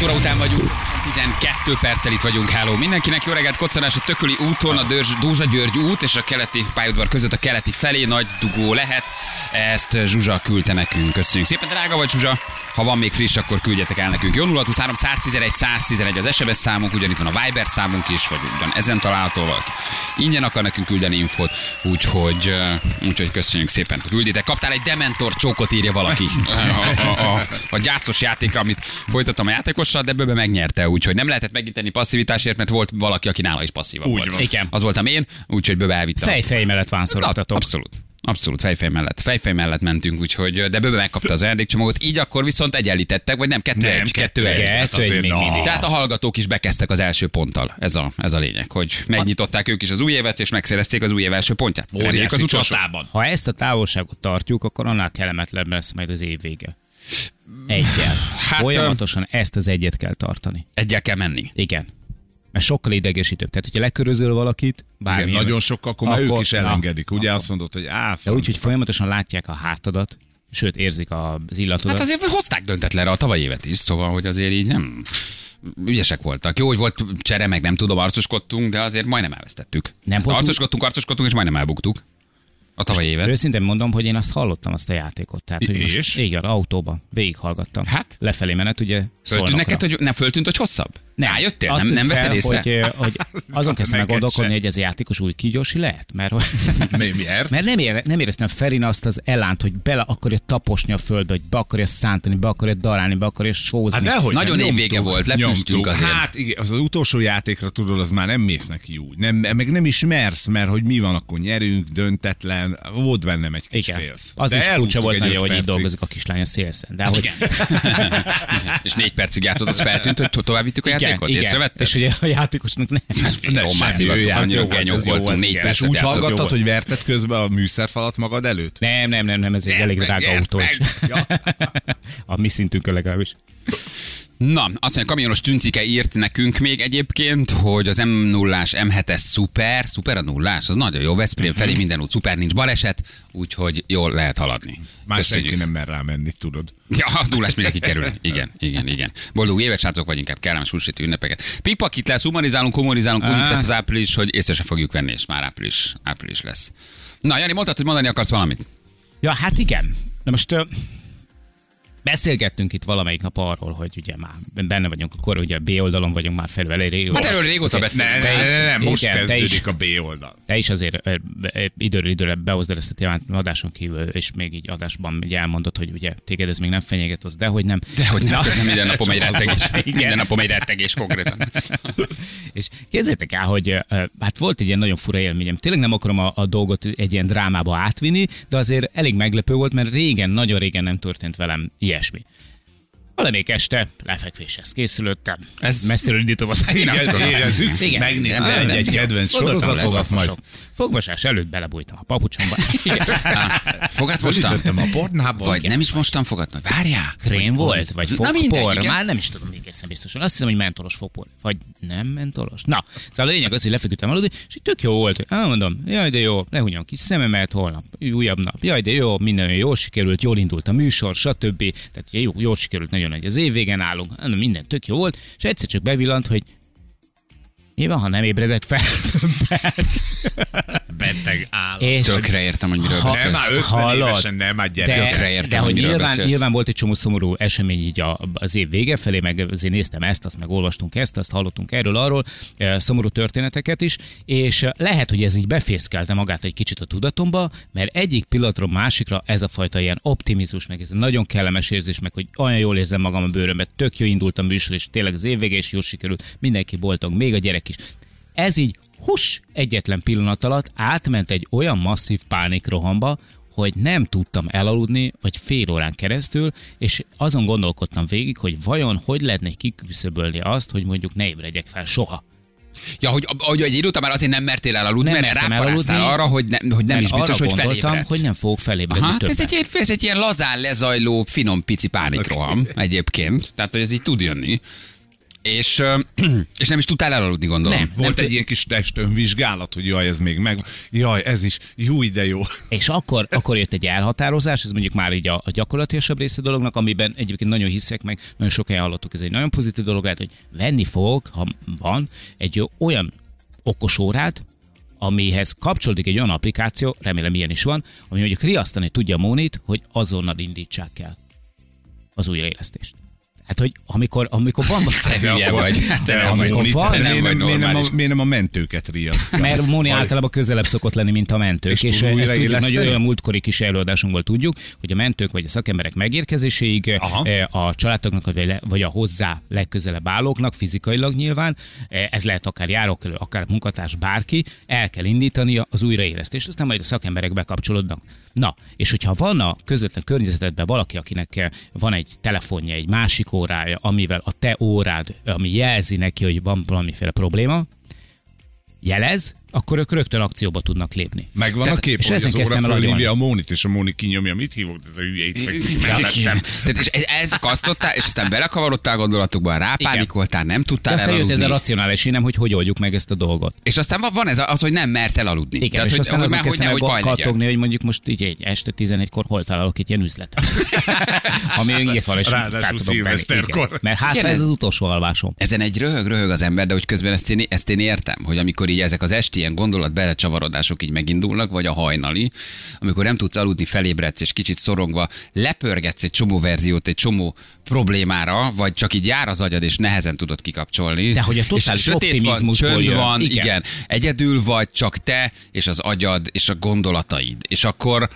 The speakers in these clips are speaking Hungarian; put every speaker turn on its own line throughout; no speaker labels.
7 óra után vagyunk, 12 perccel itt vagyunk, hello. Mindenkinek jó reggelt, koccanás a Tököli úton, a Dörzs, Dózsa György út és a keleti pályaudvar között a keleti felé nagy dugó lehet. Ezt Zsuzsa küldte nekünk. Köszönjük szépen, drága vagy Zsuzsa. Ha van még friss, akkor küldjetek el nekünk. Jó 0623 111 111 az SMS számunk, ugyanitt van a Viber számunk is, vagy ugyan ezen található valaki. Ingyen akar nekünk küldeni infót, úgyhogy, uh, úgyhogy köszönjük szépen, külditek. Kaptál egy Dementor csókot, írja valaki. A, a, a, a gyászos játékra, amit folytattam a játékossal, de bőbe megnyerte, úgyhogy nem lehetett meginteni passzivitásért, mert volt valaki, aki nála is passzívabb
Úgy
volt.
van.
Igen.
Az voltam én, úgyhogy bőbe elvittem.
Fej-fej mellett vánszorogtatok.
Abszolút. Abszolút, fejfej mellett. Fejfej mellett mentünk, úgyhogy, de bőbe megkapta az ajándékcsomagot, így akkor viszont egyenlítettek, vagy nem, kettő
Nem,
egy, kettő
kettő
egy.
egy.
Kettő
Hát
egy
azért
még mindig.
Tehát a hallgatók is bekezdtek az első ponttal. Ez a, ez a lényeg, hogy megnyitották ők is az új évet, és megszerezték az új év első pontját. Reméljük az utolsó.
Ha ezt a távolságot tartjuk, akkor annál kellemetlenebb lesz majd az év vége. Egyel.
Hát,
Hát, Folyamatosan ezt az egyet kell tartani.
Egyel kell menni.
Igen. Mert sokkal idegesítőbb. Tehát, hogyha lekörözöl valakit, bármi.
Igen, nagyon sok, akkor már ők
Akkor-
is
na,
elengedik. Ugye
akkor-
azt mondod, hogy á,
De úgy, hogy folyamatosan látják a hátadat, sőt, érzik az illatodat.
Hát azért hozták döntetlenre a tavalyi évet is, szóval, hogy azért így nem ügyesek voltak. Jó, hogy volt csere, meg nem tudom, arcoskodtunk, de azért majdnem elvesztettük.
Nem voltunk-
arcoskodtunk, arcoskodtunk, és majdnem elbuktuk. A tavalyi évet.
Őszintén mondom, hogy én azt hallottam, azt a játékot. Tehát, hogy
És?
most, igen, autóban végighallgattam.
Hát?
Lefelé menet, ugye
Föltűnt neked, hogy nem föltűnt, hogy hosszabb?
Nem,
Rájöttél?
azt
Nem, nem
fel,
észre?
Hogy, hogy azon kezdtem
Neked
gondolkodni, hogy ez a játékos új kígyósi lehet, mert,
Mi- miért?
mert nem, ére, nem éreztem Ferin azt az elánt, hogy bele akarja taposni a földbe, hogy be akarja szántani, be akarja darálni, be akarja sózni.
Hát dehogy
Nagyon évvége volt, lefűztünk azért.
Hát igen, az, az utolsó játékra tudod, az már nem mész neki úgy. Nem, meg nem ismersz, mert hogy mi van, akkor nyerünk, döntetlen. Volt bennem egy kis
igen.
félsz.
Az
De
is furcsa volt nagyon, hogy így dolgozik a kislány a szélszen. De hogy,
és négy percig játszott, az feltűnt, hogy to- tovább vittük a
igen,
játékot?
igen.
Észrevetted?
És ugye a játékosnak nem.
Hát
Ne,
az jó
genyók
volt,
voltunk, négy percet
úgy hallgattad, hogy verted közben a műszerfalat magad előtt?
Nem, nem, nem, nem, ez egy elég drága
nyert
autó is.
meg. Ja.
A mi szintünkön legalábbis.
Na, azt mondja, kamionos tüncike írt nekünk még egyébként, hogy az M0-ás M7-es szuper, szuper a nullás, az nagyon jó, Veszprém felé minden út szuper, nincs baleset, úgyhogy jól lehet haladni.
Már senki nem mer rámenni, tudod.
Ja, a nullás mindenki kerül. Igen, igen, igen. Boldog évet, srácok, vagy inkább kellemes húsvéti ünnepeket. Pikpakit lesz, humanizálunk, kommunizálunk, úgy lesz az április, hogy észre se fogjuk venni, és már április, április lesz. Na, Jani, mondtad, hogy mondani akarsz valamit?
Ja, hát igen. Na most beszélgettünk itt valamelyik nap arról, hogy ugye már benne vagyunk, akkor ugye a B oldalon vagyunk már felül elég régóta.
Hát erről régóta beszélünk.
Ne, ne, ne, ne, most
Igen,
kezdődik
is.
a B oldal.
Te is azért időről időre behozd el ezt a témát adáson kívül, és még így adásban ugye elmondod, hogy ugye téged ez még nem fenyeget, az dehogy nem.
De hogy nem, közben minden napom egy rettegés.
Igen.
Minden napom egy rettegés konkrétan.
És képzeljétek el, hogy hát volt egy ilyen nagyon fura élményem. Tényleg nem akarom a, a dolgot egy ilyen drámába átvinni, de azért elég meglepő volt, mert régen, nagyon régen nem történt velem ilyesmi. Valamelyik este lefekvéshez készülöttem.
Ez-
messziről indítom az
Igen, érezzük,
nem,
egy kedvenc sorozatodat, majd
Fogmosás előtt belebújtam a papucsomba.
Fogad mostam?
a pornába.
Vagy nem is mostam? Majd Várjál!
Krém volt? Vagy
Na mindegy,
fogpor?
igen.
Már nem is tudom egészen biztosan. Azt hiszem, hogy mentolos fogpor. Vagy nem mentolos? Na, szóval a lényeg az, hogy lefeküdtem aludni, és így tök jó volt. Á, mondom, jaj, de jó, lehúnyom kis szememet, holnap újabb nap. Jaj, de jó, minden jól sikerült, jól indult a műsor, stb. Tehát jó, jól sikerült, nagyon nagy az év végén állunk, Á, minden tök jó volt, és egyszer csak bevillant, hogy van, ha nem ébredek fel többet?
Beteg állat.
És
Tökre értem, hogy miről
Ha-
Nem,
beszélsz.
már 50
Hallod?
évesen nem, már gyere.
de,
Tökre értem,
de
hogy
hogy
miről
nyilván,
beszélsz.
nyilván volt egy csomó szomorú esemény így az év vége felé, meg azért néztem ezt, azt meg olvastunk ezt, azt hallottunk erről, arról, eh, szomorú történeteket is, és eh, lehet, hogy ez így befészkelte magát egy kicsit a tudatomba, mert egyik pillanatról másikra ez a fajta ilyen optimizmus, meg ez a nagyon kellemes érzés, meg hogy olyan jól érzem magam a bőrömbe, tök jó indult a műsor, és tényleg az év vége is jól sikerült, mindenki boldog, még a gyerek is. Ez így hus egyetlen pillanat alatt átment egy olyan masszív pánikrohamba, hogy nem tudtam elaludni, vagy fél órán keresztül, és azon gondolkodtam végig, hogy vajon hogy lehetne kiküszöbölni azt, hogy mondjuk ne ébredjek fel soha.
Ja, hogy, hogy egy idő után már azért nem mertél elaludni,
Nem
mert ráparáztál arra, hogy, ne, hogy nem is biztos, hogy felébredsz.
hogy nem fogok felébredni
Aha, hát
többet.
ez egy, ez egy ilyen lazán lezajló, finom pici pánikroham egyébként. Tehát, hogy ez így tud jönni. És, és nem is tudtál elaludni, gondolom.
Nem.
Volt egy ilyen kis testönvizsgálat, hogy jaj, ez még meg, jaj, ez is, jó, de jó.
És akkor, akkor jött egy elhatározás, ez mondjuk már így a, a gyakorlatilasabb része dolognak, amiben egyébként nagyon hiszek meg, nagyon sok helyen hallottuk, ez egy nagyon pozitív dolog lehet, hogy venni fogok, ha van, egy olyan okos órát, amihez kapcsolódik egy olyan applikáció, remélem ilyen is van, ami mondjuk riasztani tudja a Mónit, hogy azonnal indítsák el az újraélesztést. Hát, hogy amikor, amikor van most
Te hülye vagy. Hát te nem vagy.
van,
nem vagy
miért nem, a, miért nem a mentőket riaszt?
Mert Móni általában közelebb szokott lenni, mint a mentők.
És
És, ezt tudjuk, nagyon olyan múltkori kis előadásunkból tudjuk, hogy a mentők vagy a szakemberek megérkezéséig
Aha.
eh, a családoknak vagy a hozzá legközelebb állóknak, fizikailag nyilván, eh, ez lehet akár járókelő, akár munkatárs, bárki, el kell indítani az újraélesztést, aztán majd a szakemberek bekapcsolódnak. Na, és hogyha van a közvetlen környezetedben valaki, akinek eh, van egy telefonja, egy másik órája, amivel a te órád, ami jelzi neki, hogy van valamiféle probléma, jelez, akkor ők rögtön akcióba tudnak lépni.
Megvan
Tehát-
a kép,
és
hogy az óra fölhívja a Mónit, és a Móni kinyomja, mit hívok, ez a hülye itt fekszik
Tehát, és ez kasztottál, és aztán belekavarodtál gondolatokba, rápánikoltál, nem
De
tudtál
aztán jött ez a
elaludni.
racionális nem, hogy hogy oldjuk meg ezt a dolgot.
És aztán van ez az, hogy nem mersz elaludni.
Igen,
Tehát,
és
hogy,
aztán
hogy,
azon
hogy,
kezdtem
hogy legyen.
kattogni, hogy mondjuk most így egy este 11-kor hol találok itt ilyen üzletet. Ami van, és
Ráadásul szilveszterkor.
Mert hát ez- az utolsó alvásom.
Ezen egy röhög, röhög az ember, de hogy közben ezt én, ezt én értem, hogy amikor így ezek az esti ilyen gondolat belecsavarodások így megindulnak, vagy a hajnali, amikor nem tudsz aludni, felébredsz, és kicsit szorongva lepörgetsz egy csomó verziót, egy csomó problémára, vagy csak így jár az agyad, és nehezen tudod kikapcsolni.
De hogy a totális
és sötét van, csönd
jön.
van, igen.
Igen.
Egyedül vagy, csak te, és az agyad, és a gondolataid. És akkor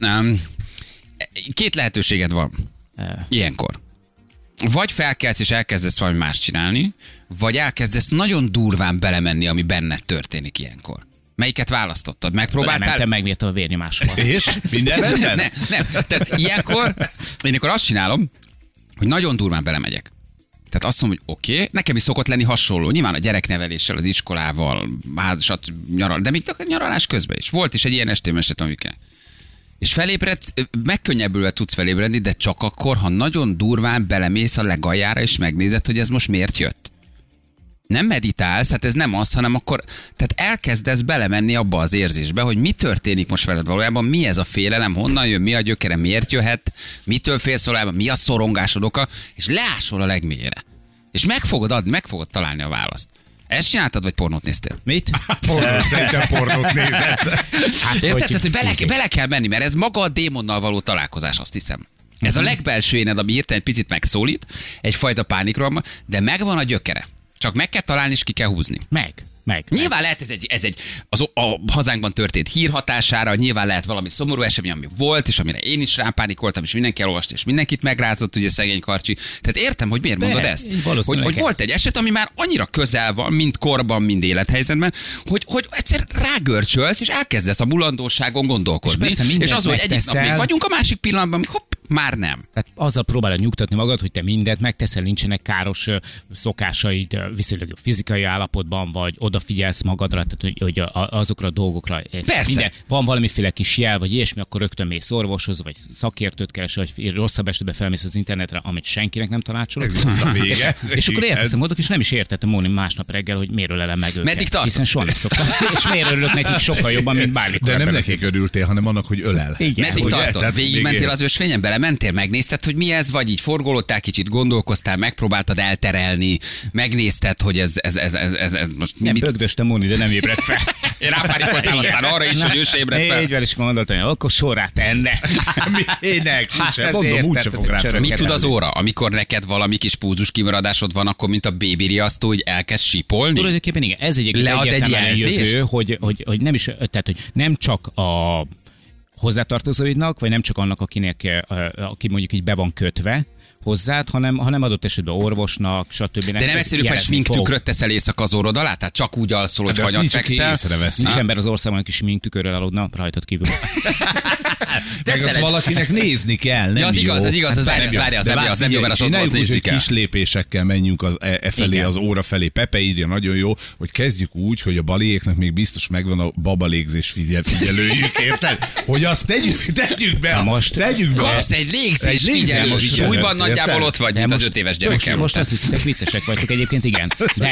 um, két lehetőséged van. Ilyenkor. Vagy felkelsz és elkezdesz valami más csinálni, vagy elkezdesz nagyon durván belemenni, ami benned történik ilyenkor. Melyiket választottad? Megpróbáltál?
Elmentem, megmértem a vérnyomásomat.
És? Minden rendben?
Nem, nem. Tehát ilyenkor, én akkor azt csinálom, hogy nagyon durván belemegyek. Tehát azt mondom, hogy oké, okay, nekem is szokott lenni hasonló. Nyilván a gyerekneveléssel, az iskolával, házasat, nyaral, de még a nyaralás közben is. Volt is egy ilyen estém eset, amikor és felébredsz, megkönnyebbülve tudsz felébredni, de csak akkor, ha nagyon durván belemész a legaljára, és megnézed, hogy ez most miért jött. Nem meditálsz, hát ez nem az, hanem akkor, tehát elkezdesz belemenni abba az érzésbe, hogy mi történik most veled valójában, mi ez a félelem, honnan jön, mi a gyökere, miért jöhet, mitől félsz valójában, mi a szorongásod oka, és leásol a legmélyére. És meg fogod adni, meg fogod találni a választ. Ezt csináltad, vagy pornót néztél?
Mit?
Pornót, szerintem pornót nézett.
Hát,
Érted? Tehát, hogy bele, bele kell menni, mert ez maga a démonnal való találkozás, azt hiszem. Ez a legbelső éned, ami hirtelen egy picit megszólít, egyfajta pánikroham, de megvan a gyökere. Csak meg kell találni, és ki kell húzni.
Meg, meg.
Nyilván lehet ez egy, ez egy az, a hazánkban történt hír hatására, nyilván lehet valami szomorú esemény, ami volt, és amire én is rápánikoltam, és mindenki elolvasta, és mindenkit megrázott, ugye szegény karcsi. Tehát értem, hogy miért
De,
mondod ezt. Hogy, hogy volt egy eset, ami már annyira közel van, mind korban, mind élethelyzetben, hogy, hogy egyszer rágörcsölsz, és elkezdesz a mulandóságon gondolkodni.
És persze
és az, hogy egyik nap még vagyunk, a másik pillanatban hopp, már nem.
Tehát azzal próbálod nyugtatni magad, hogy te mindent megteszel, nincsenek káros szokásaid, viszonylag jó fizikai állapotban vagy, odafigyelsz magadra, tehát hogy, hogy a, azokra a dolgokra.
Persze.
Minden, van valamiféle kis jel, vagy ilyesmi, akkor rögtön mész orvoshoz, vagy szakértőt keresel, vagy rosszabb esetben felmész az internetre, amit senkinek nem tanácsolok.
Ez a vége.
És akkor
Ez-
elkezdtem gondolok, és nem is értettem Móni másnap reggel, hogy miért ölelem meg őket.
Meddig tartott?
Hiszen soha nem szoktam. És miért örülök nekik sokkal jobban, mint bármikor.
De nem nekik örültél, hanem annak, hogy ölel.
Igen.
Meddig tartott?
Tehát
Végigmentél
még-
az ösvényen, belementél, megnézted, hogy mi ez, vagy így forgolódtál, kicsit gondolkoztál, megpróbáltad elterelni, megnézted, hogy ez, ez, ez, ez, ez, ez most
Nem
mit...
pögdöstem Móni, de nem ébredt fel.
Rápánikoltál aztán arra is, hogy ő se ébredt fel.
Így és gondoltam, hogy akkor sorát tenne.
Minek?
Hát
Úgyse, mondom, úgyse fog rá fel.
Mit tud az óra, amikor neked valami kis púzus kimaradásod van, akkor mint a bébi riasztó, hogy elkezd sípolni?
Tulajdonképpen igen, ez egy
Lead egy jelzést?
jövő, hogy, hogy, hogy, nem is, tehát, hogy nem csak a hozzátartozóidnak, vagy nem csak annak, akinek, eh, aki mondjuk így be van kötve hozzád, hanem, hanem adott esetben orvosnak, stb.
De nem egyszerűbb, hogy smink tükröt teszel éjszaka az orrod alá? Tehát csak úgy alszol, hogy
De azt
hanyat fekszel?
Nincs ember az országban, aki smink tükörrel aludna, rajtad kívül.
Meg azt valakinek nézni kell, nem
Ja, az
jó.
igaz, az igaz, az
Hát
várj,
nem
várj,
jó.
az
De
nem jó, az nem jó, mert azt ott azt nézni kell.
kis lépésekkel menjünk az, e, e felé, az óra felé. Pepe írja, nagyon jó, hogy kezdjük úgy, hogy a baliéknak még biztos megvan a babalégzés figyel, figyelőjük, érted? Hogy azt tegyük, tegyük be,
Most-
tegyük be.
Kapsz egy légzés
figyelőt,
súlyban
érted?
Nagyjából ott vagy, mint az
most-
öt éves gyerekem.
Most azt hiszitek, viccesek vagytok egyébként, igen. De,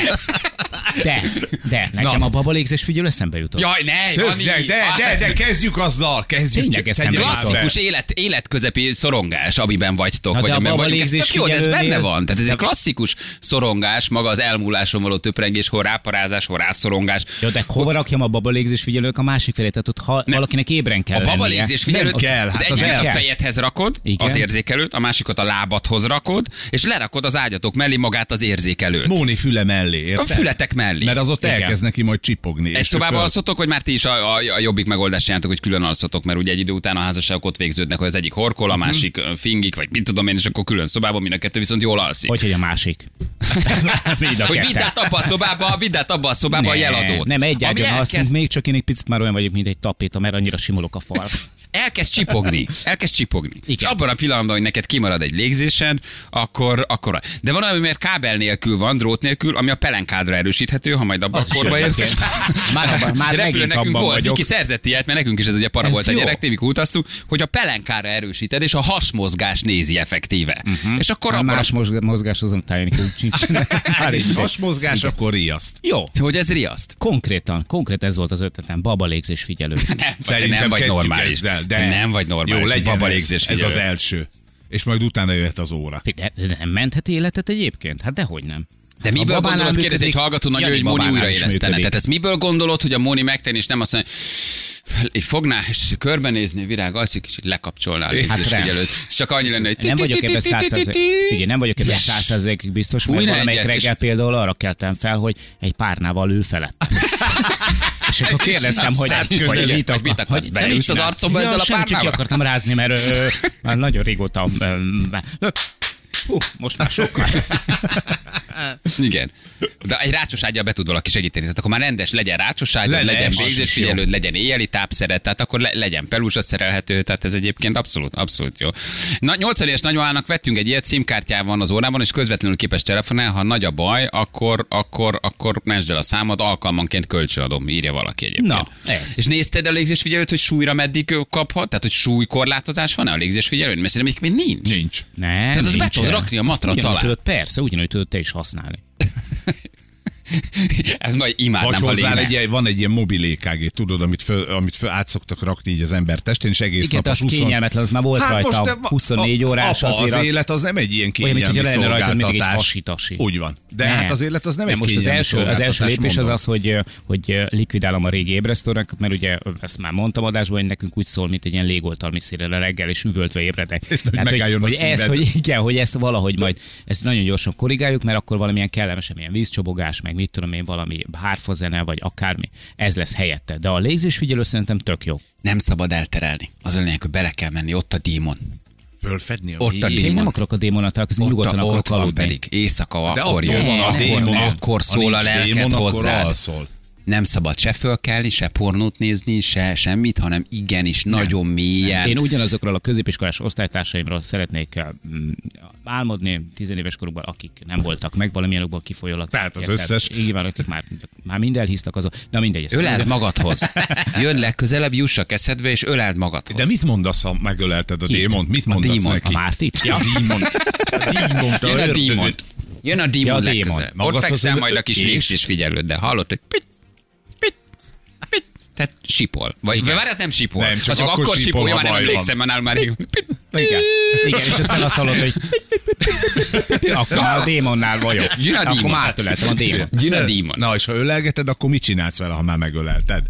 de, de, nekem
Na.
a babalégzés figyelő eszembe jutott.
Jaj, ne,
Tök,
Dani!
de, de, de, de, kezdjük azzal, kezdjük.
Tényleg eszembe.
Klasszikus élet, életközepi szorongás, amiben vagytok.
Na,
vagy
de a
amiben vagyunk. Ez
babalégzés
tök jó, de ez benne van. Tehát ez egy klasszikus szorongás, maga az elmúláson való töprengés, hol ráparázás, hol rászorongás.
Jó, de hova rakjam a babalégzés figyelők a másik felé? Tehát ott ha valakinek ébren kell
A babalégzés
Nem kell,
az
hát az
egyiket a fejedhez rakod,
Igen.
az érzékelőt, a másikat a lábadhoz rakod, és lerakod az ágyatok mellé magát az érzékelőt.
Móni füle mellé,
A
érted?
fületek mellé.
Mert az ott
Igen.
elkezd neki majd csipogni.
Egy szobában
föl-
alszotok, vagy már ti is a, a, a jobbik megoldást jántok, hogy külön alszotok, mert ugye egy idő után a házasságok ott végződnek, hogy az egyik horkol,
Mhm.
a másik ö, fingik, vagy mit tudom én, és akkor külön szobában mind a kettő viszont jól alszik.
Hogy, hogy a másik? A
hogy vidd át abba a szobába, vidd át abba a szobába a jeladót.
Nem, egy ágyon alszunk,
elkezd,
még csak én egy picit már olyan vagyok, mint egy tapéta, mert annyira simulok a fal.
Elkezd csipogni. Elkezd csipogni.
Igen.
És abban a pillanatban, hogy neked kimarad egy légzésed, akkor, akkor... De van olyan, mert kábel nélkül van, drót nélkül, ami a pelenkádra erősíthető, ha majd abban a korba érsz.
Már abban- már
Repülő nekünk volt,
vagyok.
Viki szerzett ilyet, mert nekünk is ez ugye para
Ez
volt a
jó.
gyerek, mikor utaztuk, hogy a pelenkára erősíted, és a hasmozgás nézi effektíve.
Mhm.
És akkor abban
más mozg- mozgás azon táján úgy sincs. Már így-
Has mozgás, akkor riaszt.
Jó,
hogy ez riaszt.
konkrétan, konkrét ez volt az ötletem, babalégzés figyelő.
Nem,
Szerintem
nem vagy normális.
ezzel, de
nem vagy normális.
Jó, legyen
baba
ez, ez az első. És majd utána jöhet az óra.
De, de nem menthet életet egyébként? Hát dehogy nem.
De
Ha
miből gondolod, kérdez egy hallgató nagyon, hogy Móni újraélesztene. Tehát ezt miből gondolod, hogy a Móni megtenni, és nem azt mondja, így fogná, és körbenézni, virág, alszik, és így lekapcsolná a
Hát
légzés
rá.
figyelőt. És csak annyira lenne, hogy
Nem vagyok ebben százszerzék, figyelj, nem vagyok ebben százszerzékig biztos, mert valamelyik reggel például arra keltem fel, hogy egy párnával ül felett. És akkor kérdeztem, hogy,
Hát,
hogy, mit,
hogy mit akarsz, beleülsz az arcomba
Ja,
ezzel a
semmit, csak ki
párnával?
akartam rázni, mert ö, már nagyon régóta... ö, Hú, most már sokkal.
Igen. De egy rácsos ágyal be tud valaki segíteni. Tehát akkor már rendes legyen rácsos
Le-
legyen
az is
végzésfigyelőd, legyen éjjeli tápszeret, tehát akkor le, legyen pelusa szerelhető, tehát ez egyébként abszolút, abszolút jó. Na, 80 éves nagymamának vettünk egy ilyet, SIM-kártyával van az órában, és közvetlenül képes telefonál, ha nagy a baj, akkor, akkor, akkor mesd el a számot, alkalmanként kölcsönadom, írja valaki egyébként.
Na, ez.
És nézted a légzésfigyelőt, hogy súlyra meddig kaphat? Tehát, hogy súlykorlátozás van-e a légzésfigyelőn? Mert szerintem még nincs.
Nincs.
Nem,
Tehát azt be
nincsen.
Rakni a matrac alá.
Tudod, persze, ugyanúgy tudod te is használni.
Ez majd
Vagy
imádnám, ha
hozzá egy, ilyen- van egy ilyen mobil EKG, tudod, amit, föl, amit föl, át szoktak rakni így az ember testén, és egész
Igen,
nap
de az
20
kényelmetlen, az már volt
Hát
rajta.
most de-
24
a-
órás
apa,
azért
az
az-
élet az nem egy ilyen
Olyan, mint
kényelmi
lenne rajta mindig egy hasitasi.
Úgy van. De
Nem.
hát az élet az nem, egy
most az
kényelmi
első, az első lépés az
mondom.
az, hogy, hogy likvidálom a régi ébresztőreket, mert ugye ezt már mondtam adásban, hogy nekünk úgy szól, mint egy ilyen légoltalmi szélre reggel, és üvöltve ébredek. Tehát, hogy, hogy ezt, hogy igen, hogy ezt valahogy majd ezt nagyon gyorsan korrigáljuk, mert akkor valamilyen kellemesebb ilyen vízcsobogás, meg mit tudom én, valami hárfazene, vagy akármi, ez lesz helyette. De a légzésfigyelő szerintem tök jó.
Nem szabad elterelni. Az lényeg, hogy bele kell menni, ott a dímon.
Fölfedni a
Ott a
mélyén.
Én
Démon.
nem akarok a démonnal találkozni, nyugodtan
a,
akarok
ott
aludni.
pedig éjszaka,
De
akkor jön.
van a démon.
Akkor szól a lelked
démon, akkor
hozzád.
alszol.
Nem szabad se fölkelni, se pornót nézni, se semmit, hanem igenis nagyon mélyen.
Én ugyanazokról a középiskolás osztálytársaimról szeretnék mm, álmodni tizenéves korukban, akik nem voltak meg, valamilyen okból kifolyólag.
Tehát az összes-
Így van, akik már, már mind elhisztak azon. Na mindegy.
Öleld magadhoz. Jön legközelebb, juss a kezedbe, és öleld magadhoz.
De mit mondasz, ha megölelted a démont? Mit mondasz
démon.
neki?
A Mártit?
Ja, dímon. A dímont,
Jön a dímon. Jön a dímon
Ja, a démon.
legközelebb. Ott fekszel majd a kis
és?
légzés figyelőd, de hallod, hogy pit. Tehát sipol. Vagy várj, ez nem sipol.
Nem, csak
az csak
akkor
akkor
sipol,
sipol,
ha
már nem emlékszem, mert nálam már rég.
Igen. Igen, és aztán azt hallod, hogy akkor már a démonnál vagyok.
Jön a
Akkor
dímon.
már átöleltem a démon.
Jön a dímon.
Na, és ha ölelgeted, akkor mit csinálsz vele, ha már megölelted?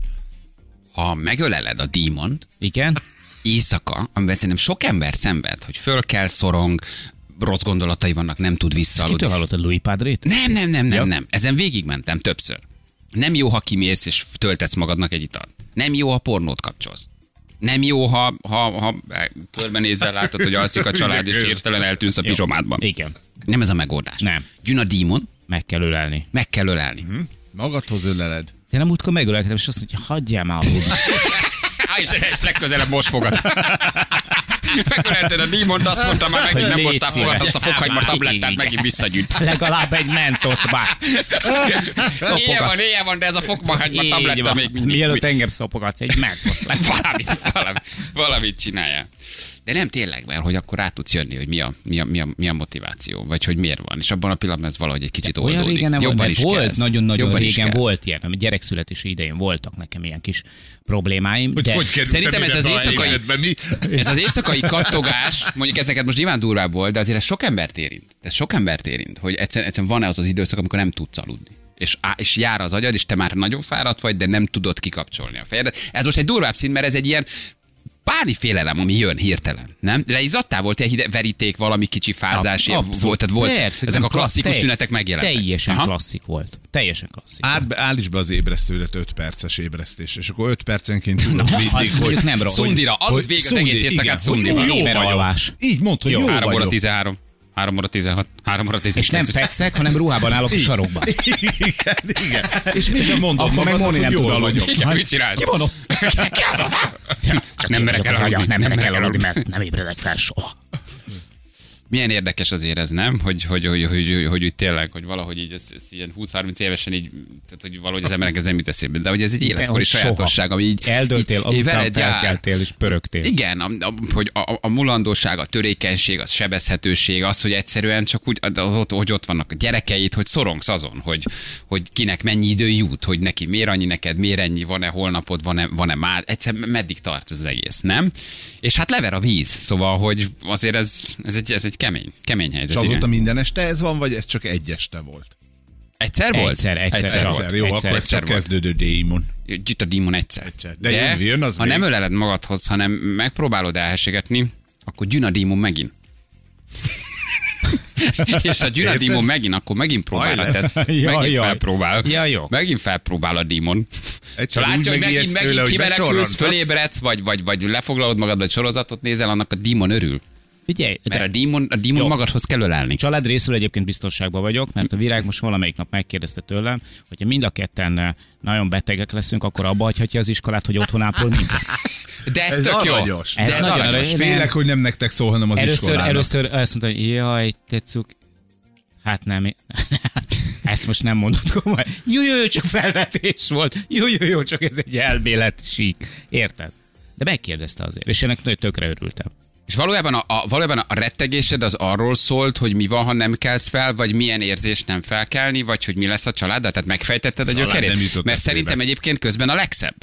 Ha megöleled a dímont,
Igen?
éjszaka, amiben szerintem sok ember szenved, hogy föl kell, szorong, rossz gondolatai vannak, nem tud
Ezt
visszaaludni.
kitől hallottad Louis Padrét?
Nem, nem, nem, nem,
Ja.
nem. Ezen végigmentem többször. Nem jó, ha kimész és töltesz magadnak egy italt. Nem jó, ha pornót kapcsolsz. Nem jó, ha, ha, ha körbenézel, látod, hogy alszik a család, és hirtelen eltűnsz a pizsomádban.
Igen.
Nem ez a megoldás.
Nem.
Jön a dímon,
Meg kell ölelni.
meg kell ölelni.
Magadhoz öleled.
Én nem útkor megölelkedem, és azt mondja, hagyjál már
és, és legközelebb most fogad. Megölelted a dímont, azt mondtam, már megint nem mostál fogad, azt a fokhagyma tablettát megint visszagyűjt.
Legalább egy mentoszt bár.
Éjjel van, éjjel van, de ez a fokhagyma tabletta még mindig.
Mielőtt engem szopogatsz, egy mentoszt.
valamit, valamit, valamit csináljál. De nem tényleg, mert hogy akkor rá tudsz jönni, hogy mi a, mi a, mi a, mi a motiváció, vagy hogy miért van. És abban a pillanatban ez valahogy egy kicsit
Olyan
oldódik.
régen nem
Jobban is
volt, nagyon-nagyon régen volt ilyen, ami gyerekszületési idején voltak nekem ilyen kis problémáim.
Hogy
de
hogy
Szerintem ez az
a
éjszakai-
mi?
Ez az éjszakai kattogás, mondjuk ez neked most nyilván durvább volt, de azért ez sok embert érint. Ez sok embert érint, hogy egyszerűen, egyszerűen van-e az az időszak, amikor nem tudsz aludni. És, á, és jár az agyad, és te már nagyon fáradt vagy, de nem tudod kikapcsolni a fejedet. Ez most egy durvább szint, mert ez egy ilyen páni félelem, ami jön hirtelen, nem? Leizzadtál volt egy hide- veríték, valami kicsi fázás,
Abszolút.
volt, tehát volt
Persze,
ezek a klasszikus
klassz-
tünetek megjelentek.
Teljesen
Aha.
klasszik volt. Teljesen klasszik.
Át, állíts be az ébresztődet 5 perces ébresztés, és akkor 5 percenként
Na,
mindig,
az mondjuk nem rossz.
Szundira,
hogy
végig az egész éjszakát
hogy Jó
Éber
vagyok. Így mondd, hogy
Jó.
jó,
3 óra
vagyok.
13. 3 óra 16, 3 óra 19.
És nem fekszek, hanem ruhában állok a sarokban.
igen, igen. És mi sem mondod
Akkor meg Moni nem tud aludni.
Igen, mit csinálsz?
Ki van ott?
Csak nem merek el aludni.
Nem merek el aludni,
aludni.
mert nem ébredek fel soha.
Milyen érdekes azért ez, nem? Hogy, hogy, hogy, hogy, hogy, hogy, hogy tényleg, hogy valahogy így ez, ez ilyen 20-30 évesen így, tehát hogy valahogy az embernek ez nem jut eszébe. De hogy ez egy életkori sajátosság, ami így...
Eldöltél,
így- így veled
felkeltél és pörögtél.
Igen, a, a, hogy a, a mulandóság, a törékenység, a sebezhetőség, az, hogy egyszerűen csak úgy, ott, hogy ott vannak a gyerekeid, hogy szorongsz azon, hogy, hogy kinek mennyi idő jut, hogy neki miért annyi neked, miért ennyi, van-e holnapod, van-e, van-e már, egyszerűen meddig tart ez az egész, nem? És hát lever a víz, szóval, hogy azért ez, ez, egy, ez egy kemény, kemény
És
helyzet.
azóta
igen.
minden este ez van, vagy ez csak egy este volt?
Egyszer volt?
Egyszer, egyszer
volt.
Egyszer, jó,
egyszer,
akkor ez
egyszer
csak
volt.
kezdődő démon.
Jut a dímon egyszer.
Egyszer. De jön- jön az
ha
még.
nem öleled magadhoz, hanem megpróbálod elhesegetni, akkor gyűn a dímon megint. és a gyűn a dímon megint, akkor megint próbálra tesz. Megint
jaj.
felpróbál.
Ja, jó.
Megint felpróbál a dímon.
Egyszer úgy
látja, hogy megint, megint kimenekülsz, fölébredsz, vagy, vagy, vagy lefoglalod magad, vagy sorozatot nézel, annak a dímon örül.
Figyelj,
Mert
de
a dímon, a dímon
Jó.
magadhoz kell ölelni.
család részről egyébként biztonságban vagyok, mert a virág most valamelyik nap megkérdezte tőlem, hogyha mind a ketten eh, nagyon betegek leszünk, akkor abba hagyhatja az iskolát, hogy otthon ápol minket.
De ez,
Ez
tök jó.
aranyos.
De
Ez
ez,
nagyon
aranyos.
aranyos.
Félek, hogy nem nektek szól, hanem az
Először,
iskolának.
először azt mondta, hogy jaj, tetszük. Hát nem. Ezt most nem mondod komolyan. Jó, jó, jó, csak felvetés volt. Jó, jó, jó, csak ez egy elmélet sík. Érted? De megkérdezte azért, és ennek nagyon tökre örültem.
És valójában a, a, valójában a rettegésed az arról szólt, hogy mi van, ha nem kelsz fel, vagy milyen érzés nem felkelni, vagy hogy mi lesz a családdal? Tehát megfejtetted a gyökerét? Mert szerintem egyébként közben a legszebb.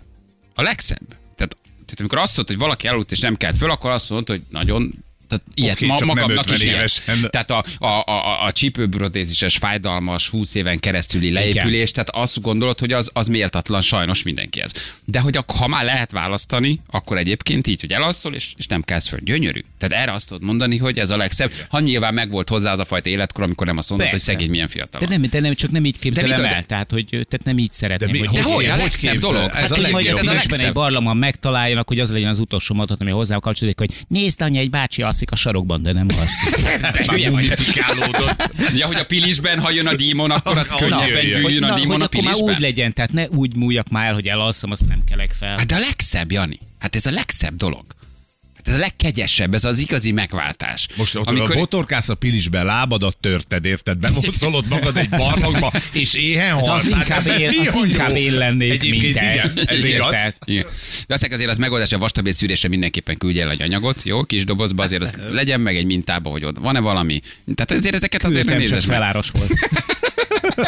A legszebb. Tehát, tehát amikor azt mondod, hogy valaki aludt és nem kelt föl, akkor azt mondod, hogy nagyon tehát ilyet
Oké,
ma,
csak nem
magamnak
50
is ilyet.
évesen.
Tehát a, a, a, a, a csípőbrodézises, fájdalmas, 20 éven keresztüli leépülés, tehát azt gondolod, hogy az, az méltatlan sajnos mindenkihez. De hogy ak- ha már lehet választani, akkor egyébként így, hogy elalszol, és, és nem kezd föl. Gyönyörű. Tehát erre azt tudod mondani, hogy ez a legszebb. Ha nyilván megvolt hozzá az a fajta életkor, amikor nem azt mondod, hogy
Persze.
szegény milyen fiatal.
De nem, de nem, csak nem így képzelem
mitől-
el, tehát, hogy tehát nem így szeretném.
De mi-
hogy
De
hogy-
hogy? A
hogy
legszebb dolog.
Ez
Hát
a legjobb.
ez a
kisben egy barlangban megtaláljanak, hogy az legyen az utolsó mondat, ami hozzá kapcsolódik, hogy nézd, anya, egy bácsi alszik a sarokban, de nem alszik.
De hülye
mumifikálódott.
Ja, hogy a pilisben, ha jön a dímon, akkor az könnyebben
jöjjön.
gyűjjön a
Na,
dímon a
akkor már úgy
pilisben.
legyen, tehát ne úgy múljak már el, hogy elalszom, azt nem kelek fel.
Hát de a legszebb, Jani. Hát ez a legszebb dolog. Hát ez a legkegyesebb, ez az igazi megváltás.
Most ott Amikor... a botorkász a pilisbe, lábadat törted, érted? Bemoszolod magad egy barlangba, és éhen
Hát
halsz.
az inkább én-
Mi
az
a jó?
inkább én lennék,
Egyébként
mint
igen,
ez.
ez igaz.
Igen. De azt azért az megoldás, hogy a vastagbéd szűrésre mindenképpen küldjél egy anyagot, jó, kis dobozba, azért az legyen meg egy mintába, hogy ott van-e valami. Tehát azért ezeket azért nem
Küldtem, csak
nézes meg.
feláros volt.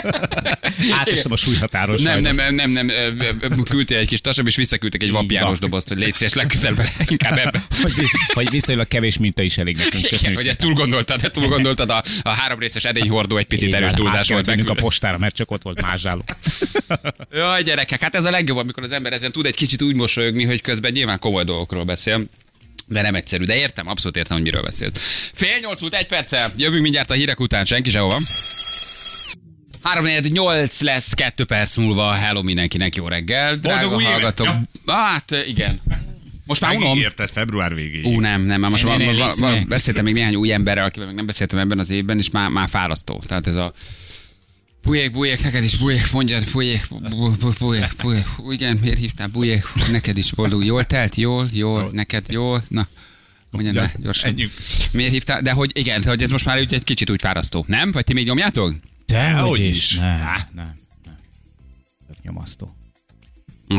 Átestem a súlyhatáros.
Nem, nem, nem, nem, ö, küldtél egy kis tasabb, és visszaküldtek egy vapjáros
van.
dobozt, hogy légy szíves, legközelebb inkább ebbe.
Hogy, hogy viszonylag kevés minta is elég nekünk. Köszönjük
hogy ezt túl gondoltad, de túl gondoltad, a, a három részes edényhordó egy picit erős túlzás volt.
vennünk a postára, mert csak ott volt mázsáló.
Jaj, gyerekek, hát ez a legjobb, amikor az ember ezen tud egy kicsit úgy mosolyogni, hogy közben nyilván komoly dolgokról beszél. De nem egyszerű, de értem, abszolút értem, hogy miről beszélsz. Fél nyolc múlt egy perccel, jövünk mindjárt a hírek után, senki sehova. 3 nyolc lesz, kettő perc múlva. Hello mindenkinek, jó reggel. Drága
Boldog új évet! Ja.
Hát igen. Most már unom.
Megígérted február végéig.
Ú, nem, nem, már most van,
légy
van,
színe.
beszéltem még néhány új emberrel, akivel még nem beszéltem ebben az évben, és már, már fárasztó. Tehát ez a Bujék, bujék, neked is bujék, mondjad, bujék, bu- bu- bu- bujék, bujék. Igen, miért hívtál bujék? Neked is boldog. Jól telt? Jól, jól, neked jól? Na, mondjad
Ja,
le, gyorsan. Miért hívtál? De hogy igen, hogy ez most már úgy egy kicsit úgy fárasztó, nem? Vagy ti még nyomjátok?
Dehogy
Hogy
is.
is.
Nem, nem, nem. Nyomasztó.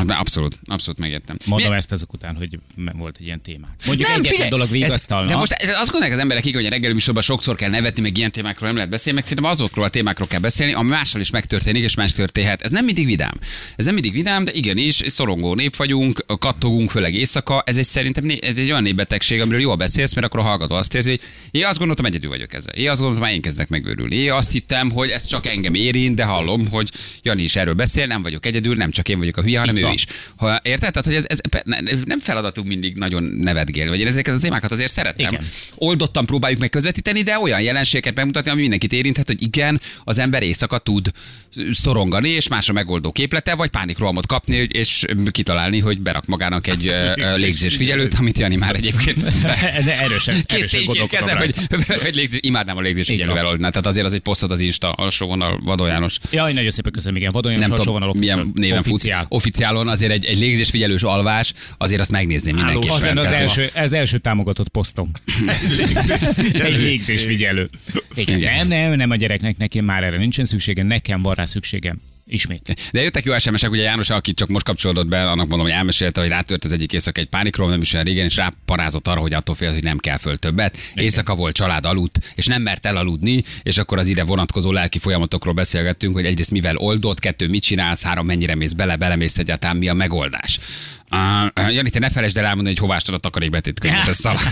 Abszolút, abszolút megértem.
Mondom
Mi-
ezt ezek után, hogy volt egy ilyen témák. Mondjuk
nem,
egyetlen dolog vigasztalna.
de most azt gondolják az emberek, így, hogy a reggeli műsorban sokszor kell nevetni, meg ilyen témákról nem lehet beszélni, meg szerintem azokról a témákról kell beszélni, ami mással is megtörténik, és más történhet. Ez nem mindig vidám. Ez nem mindig vidám, de igenis, szorongó nép vagyunk, kattogunk, főleg éjszaka. Ez egy szerintem ez egy olyan népbetegség, amiről jól beszélsz, mert akkor a hallgató azt érzi, hogy én azt gondoltam, egyedül vagyok ezzel. Én azt gondoltam, én kezdek megőrülni. Én azt hittem, hogy ez csak engem érint, de hallom, hogy Jani is erről beszél, nem vagyok egyedül, nem csak én vagyok a hülye, hanem ő is. Ha, érted? Tehát, hogy ez, ez ne- nem feladatunk mindig nagyon nevetgélni, vagy én ezeket a témákat azért szeretem.
Igen.
Oldottan próbáljuk meg közvetíteni, de olyan jelenségeket bemutatni, ami mindenkit érinthet, hogy igen, az ember éjszaka tud szorongani, és más a megoldó képlete, vagy pánikrohamot kapni, és kitalálni, hogy berak magának egy ö, légzésfigyelőt, amit Jani már egyébként
erősen,
Kész
rajta.
hogy, hogy légzés, imádnám a légzésfigyelővel
van.
oldani. Tehát azért az egy posztod az Insta alsóvon a Vadó János.
Jaj, nagyon szépen köszönöm, igen.
Nem
János
tudom,
alsóvonal
milyen néven futsz.
Officiál.
Oficiálon azért egy, egy légzésfigyelős alvás, azért azt megnézném mindenki.
Az az első, az első támogatott posztom. Egy légzésfigyelő. Igen.
Igen.
Nem, nem, nem a gyereknek, neki már erre nincsen szüksége, nekem van rá szükségem. Ismét.
De jöttek jó SMS-ek, ugye János, aki csak most kapcsolódott be, annak mondom, hogy elmesélte, hogy rátört az egyik éjszaka egy pánikról, nem is olyan régen, és ráparázott arra, hogy attól fél, hogy nem kell föl többet. Éjszaka volt, család aludt, és nem mert elaludni, és akkor az ide vonatkozó lelki folyamatokról beszélgettünk, hogy egyrészt mivel oldott, kettő mit csinálsz, három mennyire mész bele, belemész egyáltalán, mi a megoldás. Uh, Jani, te ne felejtsd el elmondani, hogy hová a takarékbetét könyvet. Ez szala.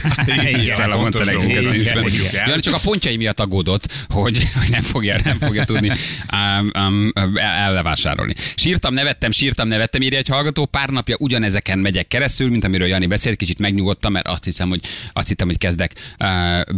Szala mondta
fontos
nekünk
mondjuk el.
Jani csak a pontjai miatt aggódott, hogy, hogy nem fogja, nem fogja tudni um, um, el- ellevásárolni. Sírtam, nevettem, sírtam, nevettem, írja egy hallgató. Pár napja ugyanezeken megyek keresztül, mint amiről Jani beszélt, kicsit megnyugodtam, mert azt hiszem, hogy azt hittem, hogy kezdek uh,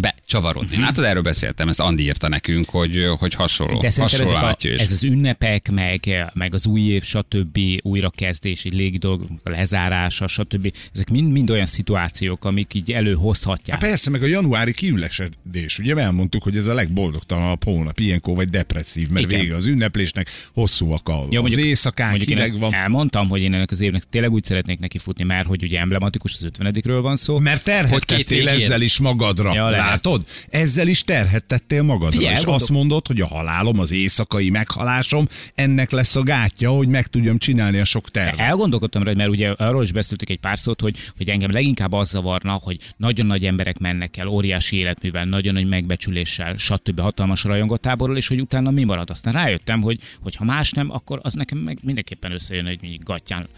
becsavarodni.
Mhm.
Látod, erről beszéltem, ezt Andi írta nekünk, hogy, hogy hasonló.
De
hasonló
ezek a, ez az ünnepek, meg, meg az új év, stb. újrakezdés, egy légi dolgok, a lezárása, stb. Ezek mind, mind olyan szituációk, amik így előhozhatják.
Hát persze, meg a januári kiülesedés. Ugye elmondtuk, hogy ez a legboldogtalanabb hónap, ilyenkor vagy depresszív, mert
Igen.
vége az ünneplésnek, hosszúak a,
Ja,
az éjszakák,
mondjuk én
hideg
ezt
van.
elmondtam, hogy én ennek az évnek tényleg úgy szeretnék neki futni, mert hogy ugye emblematikus az 50 van szó.
Mert terhet
Hogy két
tettél
végén.
ezzel is magadra.
Ja.
Látod? Ezzel is terhet tettél magadra.
Figyelj,
és
elgondol-
azt mondod, hogy a halálom, az éjszakai meghalásom, ennek lesz a gátja, hogy meg tudjam csinálni a sok tervet.
Elgondolkodtam rá, mert ugye arról is beszéltük egy pár szót, hogy, hogy engem leginkább az zavarna, hogy nagyon nagy emberek mennek el, óriási életművel, nagyon nagy megbecsüléssel, stb. hatalmas rajongatáborról, és hogy utána mi marad. Aztán rájöttem, hogy, hogy ha más nem, akkor az nekem meg mindenképpen összejön, hogy mondjuk gatyán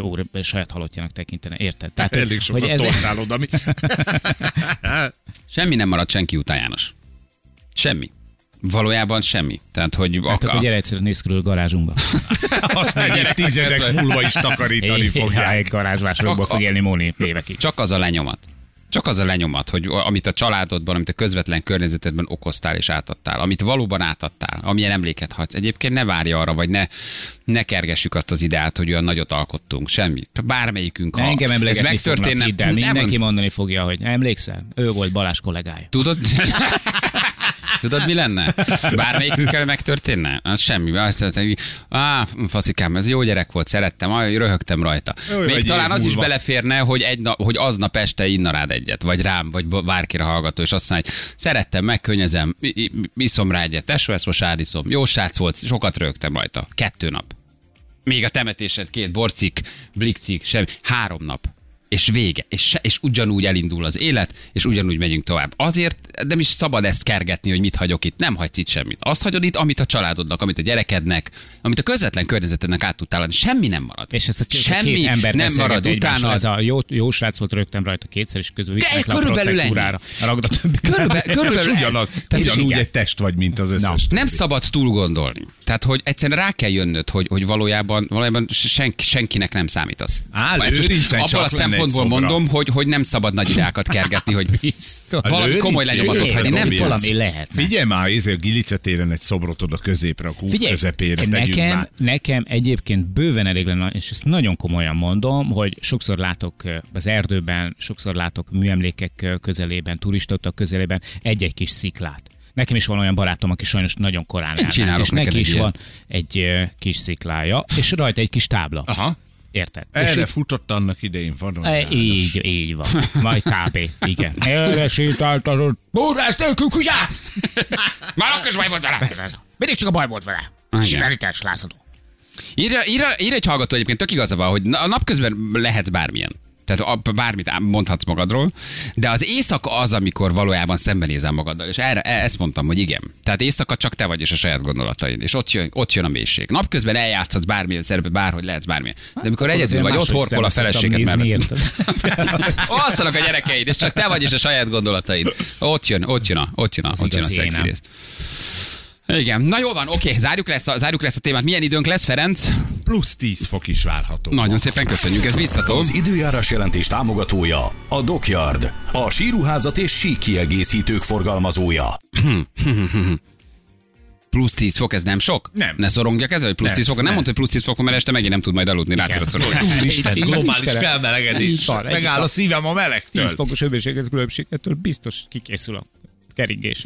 úr saját halottjának tekintene. Érted? Tehát,
Elég sokat
ez,
tortál oda, mi?
Semmi nem maradt senki után, János. Semmi. Valójában semmi. Tehát, hogy
Hát
ak-
akkor gyere egyszerűen nézz körül a garázsunkba.
Azt meg tizedek múlva is takarítani fogják.
egy garázsvásárokba
Csak
fog élni Móni évekig.
Csak az a lenyomat. Csak az a lenyomat, hogy amit a családodban, amit a közvetlen környezetedben okoztál és átadtál, amit valóban átadtál, amilyen emléket hagysz. Egyébként ne várja arra, vagy ne, ne kergessük azt az ideát, hogy olyan nagyot alkottunk. Semmi. Bármelyikünk, ha
Engem
ez megtörténne.
hidd el.
Nem,
Mindenki mondani fogja, hogy emlékszel? Ő volt Balázs kollégája.
Tudod? Tudod, mi lenne? Bármelyikünkkel megtörténne? Az semmi. Azt mondta, hogy á, faszikám, ez jó gyerek volt, szerettem, aj, röhögtem rajta.
Jó,
Még talán az is beleférne, hogy, egy nap, hogy aznap este inna rád egyet, vagy rám, vagy bárkire hallgató, és azt mondja, hogy szerettem, megkönnyezem, iszom rá egyet, tesó, ezt most áriszom. Jó srác volt, sokat rögtem rajta. Kettő nap. Még a temetésed két borcik, blikcik, semmi. Három nap. És vége. És, se, és ugyanúgy elindul az élet, és ugyanúgy megyünk tovább. Azért nem is szabad ezt kergetni, hogy mit hagyok itt. Nem hagysz itt semmit. Azt hagyod itt, amit a családodnak, amit a gyerekednek, amit a közvetlen környezetednek át tudtál adni. Semmi nem marad.
És ezt a két,
Semmi
két ember
nem marad utána.
Ez a jó, jó srác volt rögtem rajta kétszer, és közben le a
körülbelül.
Ragd a többi.
Körülbelül, körülbelül
ugyanaz,
Tehát
ugyanúgy
igen.
egy test vagy, mint az összes.
Nem szabad túl gondolni. Tehát, hogy egyszerűen rá kell jönnöd, hogy, hogy valójában, valójában sen, senkinek nem számítasz.
Á,
Ezt most
Lőrincen
abból a
egy
szempontból mondom, hogy, hogy nem szabad nagy ideákat kergetni, hogy valami komoly lenyomatot hagyni. Nem
valami lehetne.
Figyelj már, ezért a Gilice téren egy szobrot oda középre, a kúp
Figyelj,
közepére
nekem,
már.
nekem egyébként bőven elég lenne, és ezt nagyon komolyan mondom, hogy sokszor látok az erdőben, sokszor látok műemlékek közelében, turistok közelében egy-egy kis sziklát. Nekem is van olyan barátom, aki sajnos nagyon korán elment, és neki is
egy
van egy kis sziklája, és rajta egy kis tábla.
Aha.
Érted? És
Erre futott annak idején vadon.
E, így, így van. Majd kb. Igen. Erre sétáltatod. Búrás nélkül kutyát!
Már akkor is baj volt vele.
Mindig csak a baj volt vele.
Igen.
Sikerítás, lázadó.
Írja, írja, írja egy hallgató egyébként, tök igaza van, hogy a napközben lehetsz bármilyen. Tehát a- bármit mondhatsz magadról, de az éjszaka az, amikor valójában szembenézel magaddal. És erre, e- ezt mondtam, hogy igen. Tehát éjszaka csak te vagy és a saját gondolataid. És ott jön, ott jön a mélység. Napközben eljátszhatsz bármilyen szerepet, bárhogy lehetsz bármilyen. De amikor egyedül vagy, ott horkol a feleséged mellett. Alszanak a gyerekeid, és csak te vagy és a saját gondolataid. Ott jön, ott jön a, ott jön a, ott jön a
igazi
szexi rész. Igen, na jó van, oké, zárjuk le, ezt a, zárjuk le ezt a témát. Milyen időnk lesz, Ferenc?
Plusz 10 fok is várható.
Nagyon szépen köszönjük, ez biztató.
Az időjárás jelentés támogatója a Dockyard, a síruházat és sík kiegészítők forgalmazója.
Plusz 10 fok, ez nem sok?
Nem.
Ne szorongjak ezzel, hogy plusz
Nem,
10 fok? Nem,
nem.
mondta, hogy plusz 10 fok, mert este megint nem tud majd aludni, rá tudod szorulni.
Úristen, globális felmelegedés. Megáll a szívem a melegtől.
10 fokos hőmérséklet különbségettől biztos kikészül a keringése.